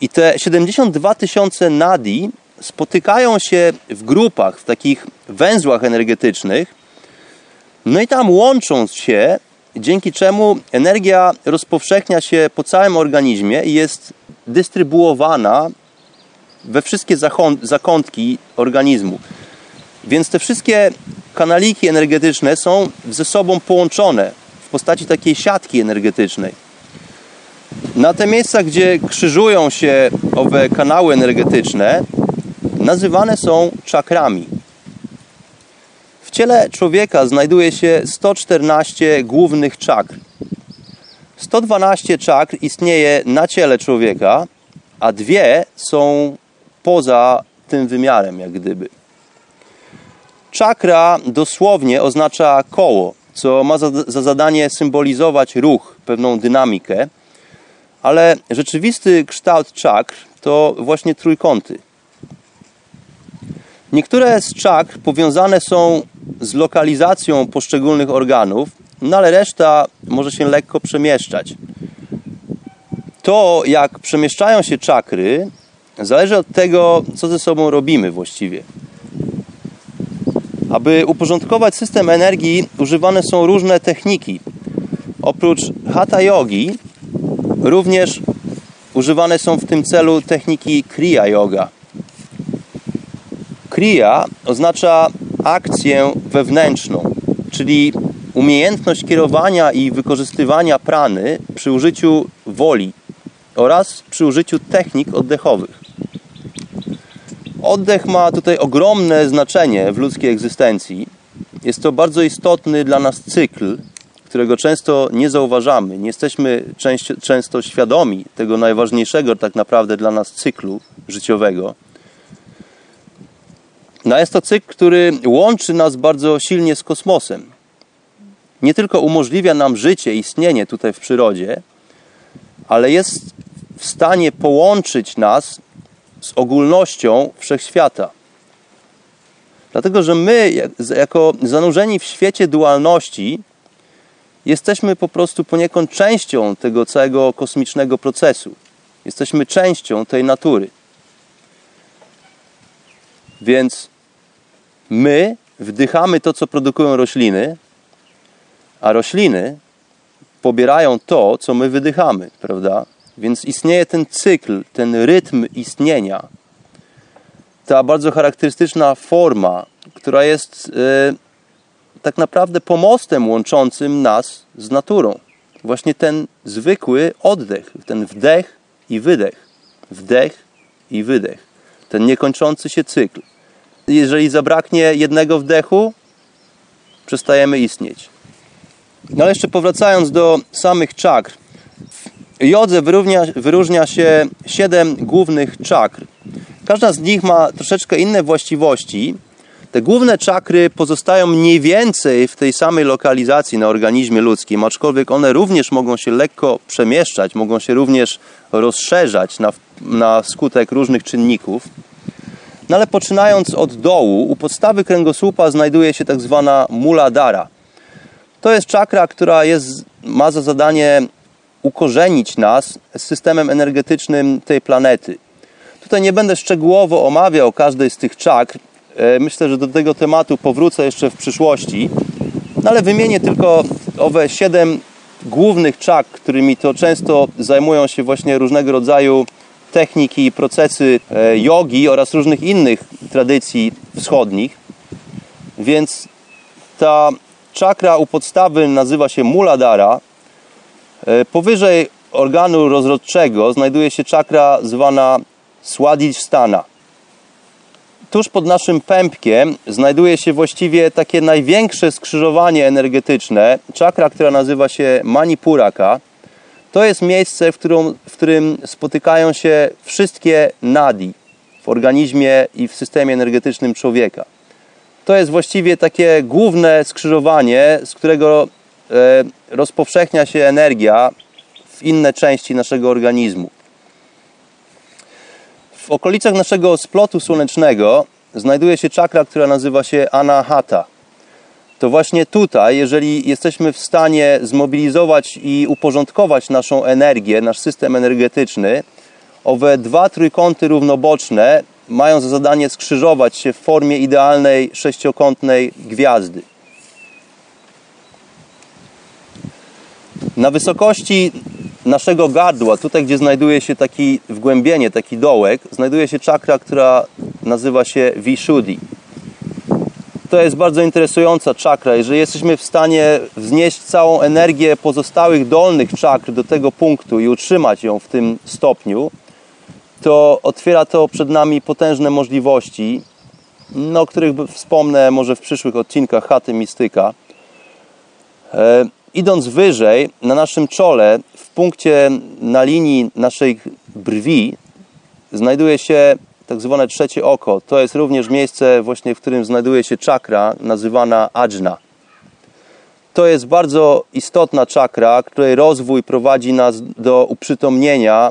I te 72 tysiące nadi spotykają się w grupach, w takich węzłach energetycznych, no i tam łączą się, dzięki czemu energia rozpowszechnia się po całym organizmie i jest dystrybuowana we wszystkie zakątki organizmu. Więc te wszystkie kanaliki energetyczne są ze sobą połączone w postaci takiej siatki energetycznej. Na te miejsca, gdzie krzyżują się owe kanały energetyczne, nazywane są czakrami. W ciele człowieka znajduje się 114 głównych czakr. 112 czakr istnieje na ciele człowieka, a dwie są poza tym wymiarem, jak gdyby. Czakra dosłownie oznacza koło, co ma za, za zadanie symbolizować ruch, pewną dynamikę, ale rzeczywisty kształt czakr to właśnie trójkąty. Niektóre z czakr powiązane są z lokalizacją poszczególnych organów, no ale reszta może się lekko przemieszczać. To, jak przemieszczają się czakry, zależy od tego, co ze sobą robimy właściwie. Aby uporządkować system energii, używane są różne techniki. Oprócz hatha yogi, również używane są w tym celu techniki kriya yoga. Kriya oznacza akcję wewnętrzną, czyli umiejętność kierowania i wykorzystywania prany przy użyciu woli oraz przy użyciu technik oddechowych. Oddech ma tutaj ogromne znaczenie w ludzkiej egzystencji. Jest to bardzo istotny dla nas cykl, którego często nie zauważamy. Nie jesteśmy często świadomi tego najważniejszego tak naprawdę dla nas cyklu życiowego. No jest to cykl, który łączy nas bardzo silnie z kosmosem. Nie tylko umożliwia nam życie, istnienie tutaj w przyrodzie, ale jest w stanie połączyć nas z ogólnością wszechświata. Dlatego, że my, jako zanurzeni w świecie dualności, jesteśmy po prostu poniekąd częścią tego całego kosmicznego procesu. Jesteśmy częścią tej natury. Więc my wdychamy to, co produkują rośliny, a rośliny pobierają to, co my wydychamy, prawda? Więc istnieje ten cykl, ten rytm istnienia, ta bardzo charakterystyczna forma, która jest e, tak naprawdę pomostem łączącym nas z naturą. Właśnie ten zwykły oddech, ten wdech i wydech, wdech i wydech, ten niekończący się cykl. Jeżeli zabraknie jednego wdechu, przestajemy istnieć. No ale jeszcze powracając do samych czakr. W jodze wyróżnia, wyróżnia się siedem głównych czakr. Każda z nich ma troszeczkę inne właściwości. Te główne czakry pozostają mniej więcej w tej samej lokalizacji na organizmie ludzkim, aczkolwiek one również mogą się lekko przemieszczać, mogą się również rozszerzać na, na skutek różnych czynników. No ale poczynając od dołu, u podstawy kręgosłupa znajduje się tak zwana muladhara. To jest czakra, która jest, ma za zadanie ukorzenić nas z systemem energetycznym tej planety. Tutaj nie będę szczegółowo omawiał każdej z tych czakr. E, myślę, że do tego tematu powrócę jeszcze w przyszłości. No ale wymienię tylko owe siedem głównych czakr, którymi to często zajmują się właśnie różnego rodzaju techniki i procesy e, jogi oraz różnych innych tradycji wschodnich. Więc ta czakra u podstawy nazywa się Muladhara. E, powyżej organu rozrodczego znajduje się czakra zwana Swadhisthana. Tuż pod naszym pępkiem znajduje się właściwie takie największe skrzyżowanie energetyczne, czakra, która nazywa się Manipuraka. To jest miejsce, w, którym, w którym spotykają się wszystkie nadi w organizmie i w systemie energetycznym człowieka. To jest właściwie takie główne skrzyżowanie, z którego e, rozpowszechnia się energia w inne części naszego organizmu. W okolicach naszego splotu słonecznego znajduje się czakra, która nazywa się Anahata. To właśnie tutaj, jeżeli jesteśmy w stanie zmobilizować i uporządkować naszą energię, nasz system energetyczny, owe dwa trójkąty równoboczne mają za zadanie skrzyżować się w formie idealnej sześciokątnej gwiazdy. Na wysokości naszego gardła, tutaj gdzie znajduje się taki wgłębienie, taki dołek, znajduje się czakra, która nazywa się Vishuddhi. To jest bardzo interesująca czakra. Jeżeli jesteśmy w stanie wznieść całą energię pozostałych dolnych czakr do tego punktu i utrzymać ją w tym stopniu, to otwiera to przed nami potężne możliwości, no, o których wspomnę może w przyszłych odcinkach Chaty Mistyka. E, idąc wyżej, na naszym czole, w punkcie na linii naszej brwi, znajduje się tak zwane trzecie oko. To jest również miejsce, właśnie w którym znajduje się czakra nazywana ajna. To jest bardzo istotna czakra, której rozwój prowadzi nas do uprzytomnienia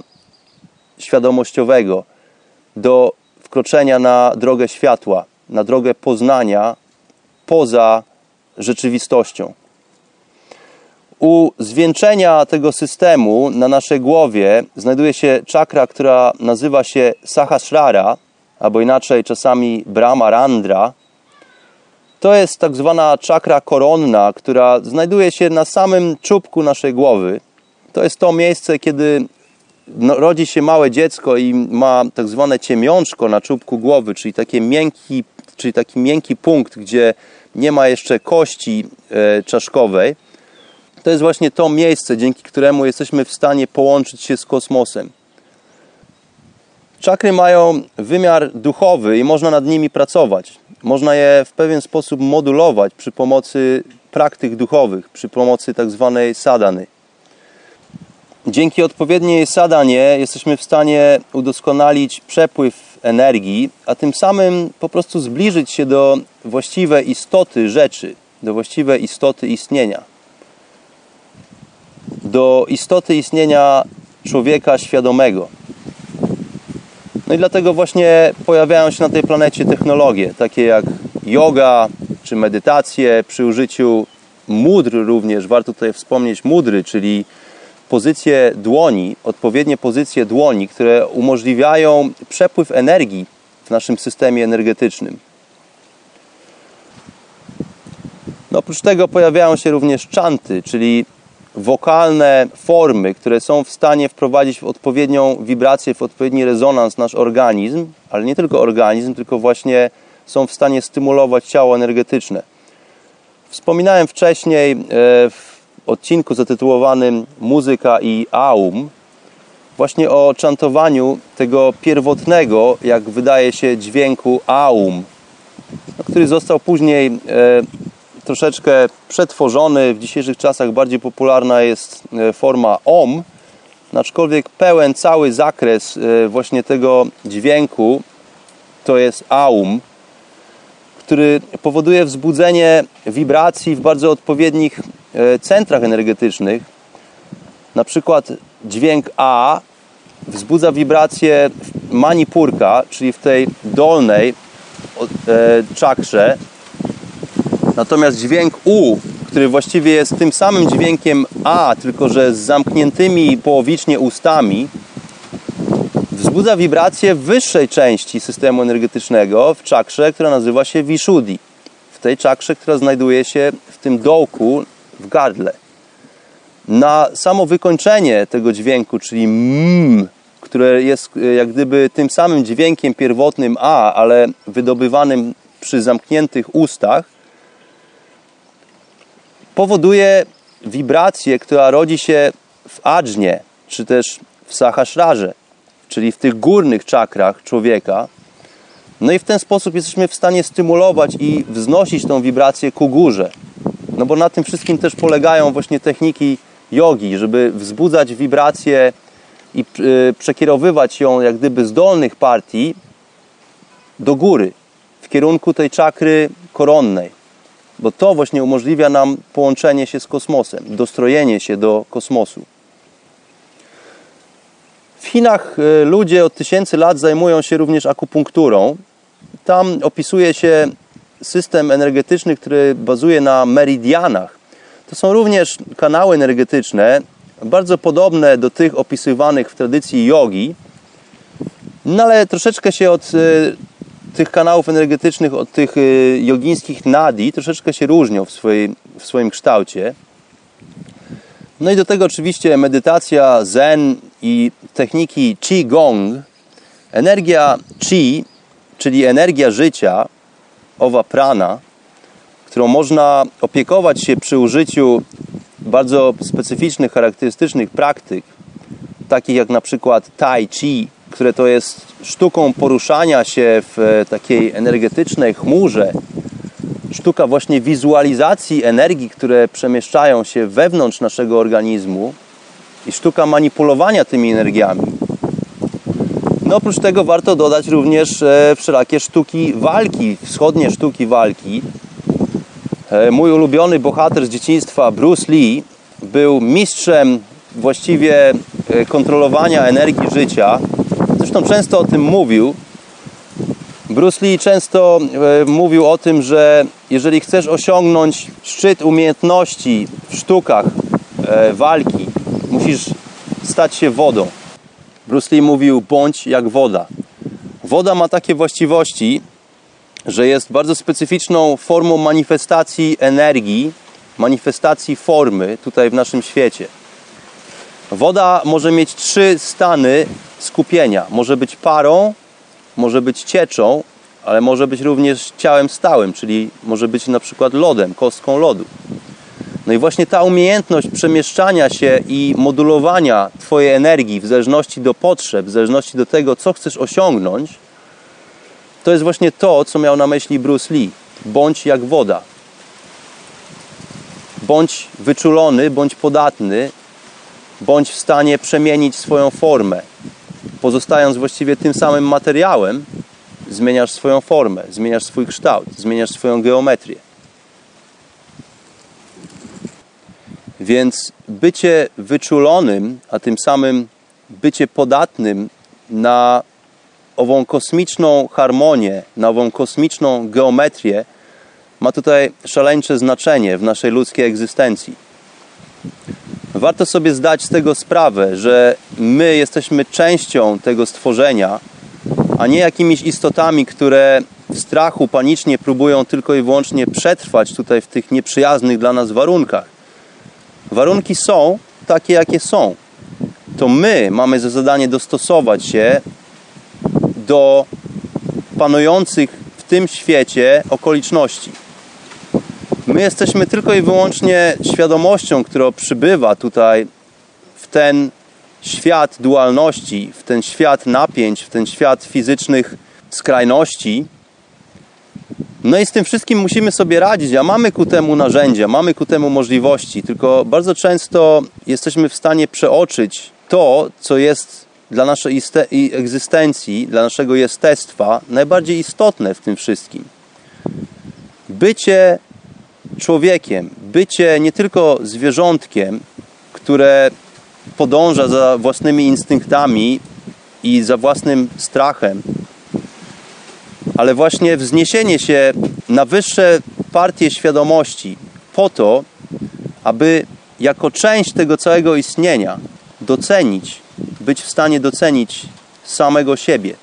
świadomościowego, do wkroczenia na drogę światła, na drogę poznania poza rzeczywistością. U zwieńczenia tego systemu na naszej głowie znajduje się czakra, która nazywa się Sahasrara, albo inaczej czasami Brahmarandra. To jest tak zwana czakra koronna, która znajduje się na samym czubku naszej głowy. To jest to miejsce, kiedy no, rodzi się małe dziecko i ma tak zwane ciemiączko na czubku głowy, czyli, takie miękki, czyli taki miękki punkt, gdzie nie ma jeszcze kości e, czaszkowej, to jest właśnie to miejsce, dzięki któremu jesteśmy w stanie połączyć się z kosmosem. Czakry mają wymiar duchowy i można nad nimi pracować. Można je w pewien sposób modulować przy pomocy praktyk duchowych, przy pomocy tak zwanej sadany. Dzięki odpowiedniej sadanie jesteśmy w stanie udoskonalić przepływ energii, a tym samym po prostu zbliżyć się do właściwej istoty rzeczy, do właściwej istoty istnienia, do istoty istnienia człowieka świadomego. No i dlatego właśnie pojawiają się na tej planecie technologie, takie jak yoga czy medytacje przy użyciu mudr również, warto tutaj wspomnieć mudry, czyli pozycje dłoni, odpowiednie pozycje dłoni, które umożliwiają przepływ energii w naszym systemie energetycznym. No, oprócz tego pojawiają się również czanty, czyli wokalne formy, które są w stanie wprowadzić w odpowiednią wibrację, w odpowiedni rezonans nasz organizm, ale nie tylko organizm, tylko właśnie są w stanie stymulować ciało energetyczne. Wspominałem wcześniej e, w odcinku zatytułowanym Muzyka i Aum właśnie o czantowaniu tego pierwotnego, jak wydaje się, dźwięku Aum, który został później e, troszeczkę przetworzony. W dzisiejszych czasach bardziej popularna jest e, forma OM, aczkolwiek pełen cały zakres właśnie tego dźwięku to jest AUM, który powoduje wzbudzenie wibracji w bardzo odpowiednich e, centrach energetycznych. Na przykład dźwięk A wzbudza wibrację manipurka, czyli w tej dolnej e, czakrze. Natomiast dźwięk U, który właściwie jest tym samym dźwiękiem A, tylko że z zamkniętymi połowicznie ustami, wzbudza wibrację wyższej części systemu energetycznego, w czakrze, która nazywa się Vishuddhi. W tej czakrze, która znajduje się w tym dołku w gardle. Na samo wykończenie tego dźwięku, czyli m, które jest e, jak gdyby tym samym dźwiękiem pierwotnym A, ale wydobywanym przy zamkniętych ustach, powoduje wibrację, która rodzi się w adżnie, czy też w sahasrarze czyli w tych górnych czakrach człowieka. No i w ten sposób jesteśmy w stanie stymulować i wznosić tą wibrację ku górze. No bo na tym wszystkim też polegają właśnie techniki jogi, żeby wzbudzać wibrację i y, przekierowywać ją jak gdyby z dolnych partii do góry, w kierunku tej czakry koronnej. Bo to właśnie umożliwia nam połączenie się z kosmosem, dostrojenie się do kosmosu. W Chinach e, ludzie od tysięcy lat zajmują się również akupunkturą. Tam opisuje się system energetyczny, który bazuje na meridianach. To są również kanały energetyczne, bardzo podobne do tych opisywanych w tradycji jogi, no ale troszeczkę się od e, tych kanałów energetycznych, od tych e, jogińskich nadi, troszeczkę się różnią w, swojej, w swoim kształcie. No i do tego oczywiście medytacja, zen i techniki Qigong. Energia Qi, czyli energia życia, owa prana, którą można opiekować się przy użyciu bardzo specyficznych, charakterystycznych praktyk, takich jak na przykład Tai Chi, które to jest sztuką poruszania się w takiej energetycznej chmurze, sztuka właśnie wizualizacji energii, które przemieszczają się wewnątrz naszego organizmu i sztuka manipulowania tymi energiami. No oprócz tego warto dodać również e, wszelakie sztuki walki, wschodnie sztuki walki. E, mój ulubiony bohater z dzieciństwa, Bruce Lee, był mistrzem właściwie e, kontrolowania energii życia. Zresztą często o tym mówił. Bruce Lee często mówił o tym, że jeżeli chcesz osiągnąć szczyt umiejętności w sztukach walki, musisz stać się wodą. Bruce Lee mówił, bądź jak woda. Woda ma takie właściwości, że jest bardzo specyficzną formą manifestacji energii, manifestacji formy tutaj w naszym świecie. Woda może mieć trzy stany skupienia. Może być parą, może być cieczą, ale może być również ciałem stałym, czyli może być na przykład lodem, kostką lodu. No i właśnie ta umiejętność przemieszczania się i modulowania Twojej energii w zależności do potrzeb, w zależności do tego, co chcesz osiągnąć, to jest właśnie to, co miał na myśli Bruce Lee. Bądź jak woda. Bądź wyczulony, bądź podatny, bądź w stanie przemienić swoją formę. Pozostając właściwie tym samym materiałem, zmieniasz swoją formę, zmieniasz swój kształt, zmieniasz swoją geometrię. Więc bycie wyczulonym, a tym samym bycie podatnym na ową kosmiczną harmonię, na ową kosmiczną geometrię ma tutaj szaleńcze znaczenie w naszej ludzkiej egzystencji. Warto sobie zdać z tego sprawę, że my jesteśmy częścią tego stworzenia, a nie jakimiś istotami, które w strachu panicznie próbują tylko i wyłącznie przetrwać tutaj w tych nieprzyjaznych dla nas warunkach. Warunki są takie, jakie są. To my mamy za zadanie dostosować się do panujących w tym świecie okoliczności. My jesteśmy tylko i wyłącznie świadomością, która przybywa tutaj w ten świat dualności, w ten świat napięć, w ten świat fizycznych skrajności. No i z tym wszystkim musimy sobie radzić, a mamy ku temu narzędzia, mamy ku temu możliwości, tylko bardzo często jesteśmy w stanie przeoczyć to, co jest dla naszej egzystencji, dla naszego jestestwa najbardziej istotne w tym wszystkim. Bycie człowiekiem, bycie nie tylko zwierzątkiem, które podąża za własnymi instynktami i za własnym strachem, ale właśnie wzniesienie się na wyższe partie świadomości po to, aby jako część tego całego istnienia docenić, być w stanie docenić samego siebie.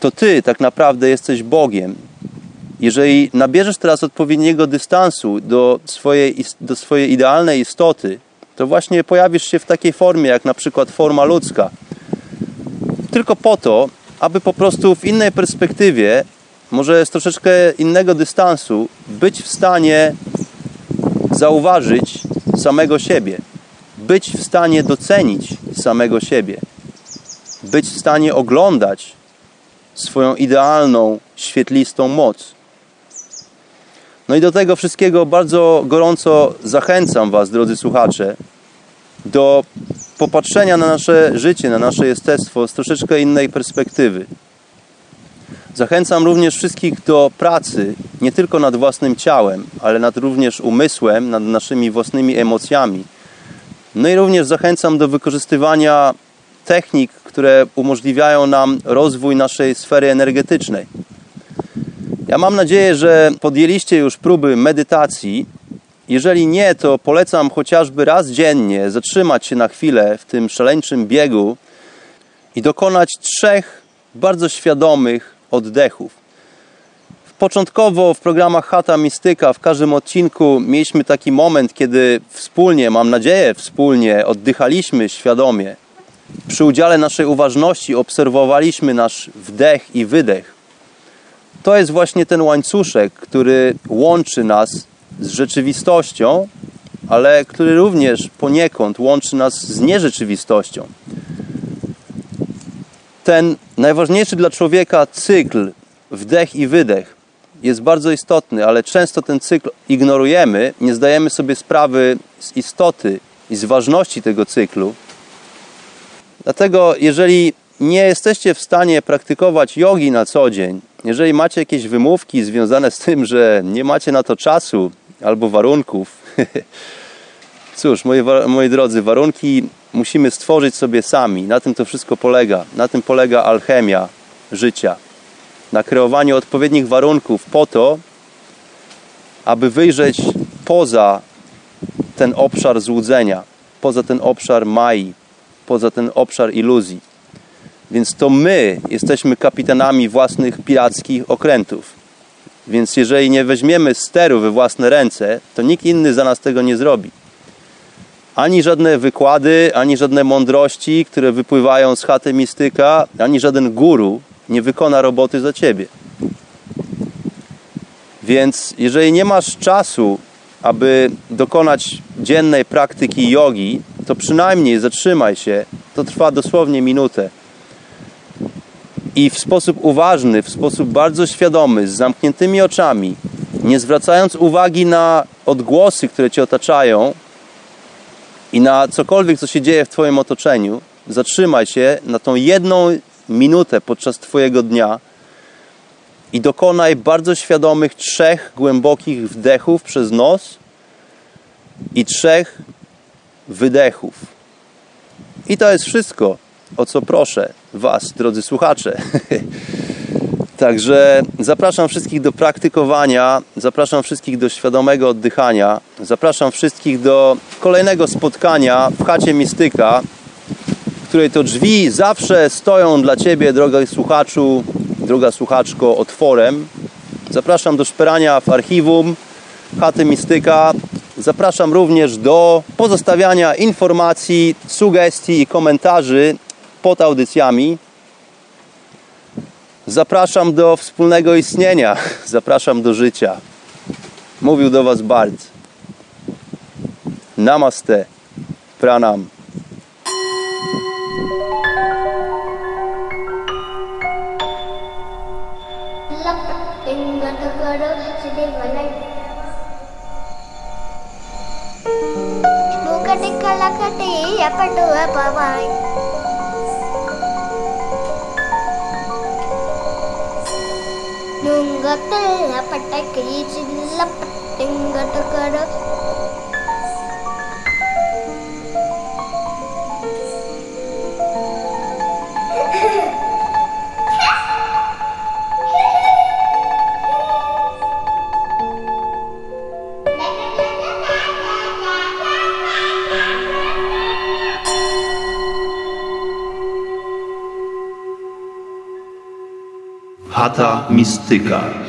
To Ty tak naprawdę jesteś Bogiem. Jeżeli nabierzesz teraz odpowiedniego dystansu do swojej, do swojej idealnej istoty, to właśnie pojawisz się w takiej formie, jak na przykład forma ludzka. Tylko po to, aby po prostu w innej perspektywie, może z troszeczkę innego dystansu, być w stanie zauważyć samego siebie, być w stanie docenić samego siebie, być w stanie oglądać swoją idealną, świetlistą moc. No i do tego wszystkiego bardzo gorąco zachęcam Was, drodzy słuchacze, do popatrzenia na nasze życie, na nasze jestestwo z troszeczkę innej perspektywy. Zachęcam również wszystkich do pracy nie tylko nad własnym ciałem, ale nad również umysłem, nad naszymi własnymi emocjami. No i również zachęcam do wykorzystywania technik, które umożliwiają nam rozwój naszej sfery energetycznej. Ja mam nadzieję, że podjęliście już próby medytacji. Jeżeli nie, to polecam chociażby raz dziennie zatrzymać się na chwilę w tym szaleńczym biegu i dokonać trzech bardzo świadomych oddechów. Początkowo w programach Hata Mistyka w każdym odcinku mieliśmy taki moment, kiedy wspólnie, mam nadzieję, wspólnie oddychaliśmy świadomie. Przy udziale naszej uważności obserwowaliśmy nasz wdech i wydech to jest właśnie ten łańcuszek, który łączy nas z rzeczywistością, ale który również poniekąd łączy nas z nierzeczywistością. Ten najważniejszy dla człowieka cykl wdech i wydech jest bardzo istotny, ale często ten cykl ignorujemy, nie zdajemy sobie sprawy z istoty i z ważności tego cyklu. Dlatego, jeżeli nie jesteście w stanie praktykować jogi na co dzień, jeżeli macie jakieś wymówki związane z tym, że nie macie na to czasu albo warunków, cóż, moi, moi drodzy, warunki musimy stworzyć sobie sami. Na tym to wszystko polega. Na tym polega alchemia życia. Na kreowaniu odpowiednich warunków po to, aby wyjrzeć poza ten obszar złudzenia, poza ten obszar mai, poza ten obszar iluzji. Więc to my jesteśmy kapitanami własnych pirackich okrętów. Więc jeżeli nie weźmiemy steru we własne ręce, to nikt inny za nas tego nie zrobi. Ani żadne wykłady, ani żadne mądrości, które wypływają z chaty mistyka, ani żaden guru nie wykona roboty za ciebie. Więc jeżeli nie masz czasu, aby dokonać dziennej praktyki jogi, to przynajmniej zatrzymaj się. To trwa dosłownie minutę i w sposób uważny, w sposób bardzo świadomy, z zamkniętymi oczami, nie zwracając uwagi na odgłosy, które cię otaczają i na cokolwiek, co się dzieje w Twoim otoczeniu, zatrzymaj się na tą jedną minutę podczas Twojego dnia i dokonaj bardzo świadomych trzech głębokich wdechów przez nos i trzech wydechów. I to jest wszystko o co proszę Was, drodzy słuchacze. Także zapraszam wszystkich do praktykowania, zapraszam wszystkich do świadomego oddychania, zapraszam wszystkich do kolejnego spotkania w chacie Mistyka, w której to drzwi zawsze stoją dla Ciebie, drogi słuchaczu, droga słuchaczko, otworem. Zapraszam do szperania w archiwum chaty Mistyka. Zapraszam również do pozostawiania informacji, sugestii i komentarzy pod audycjami. Zapraszam do wspólnego istnienia, zapraszam do życia. Mówił do Was Bart. Namaste, pranam. പട്ട കിഴിച്ചില്ല പട്ടിങ്കട്ട Chata Mistyka.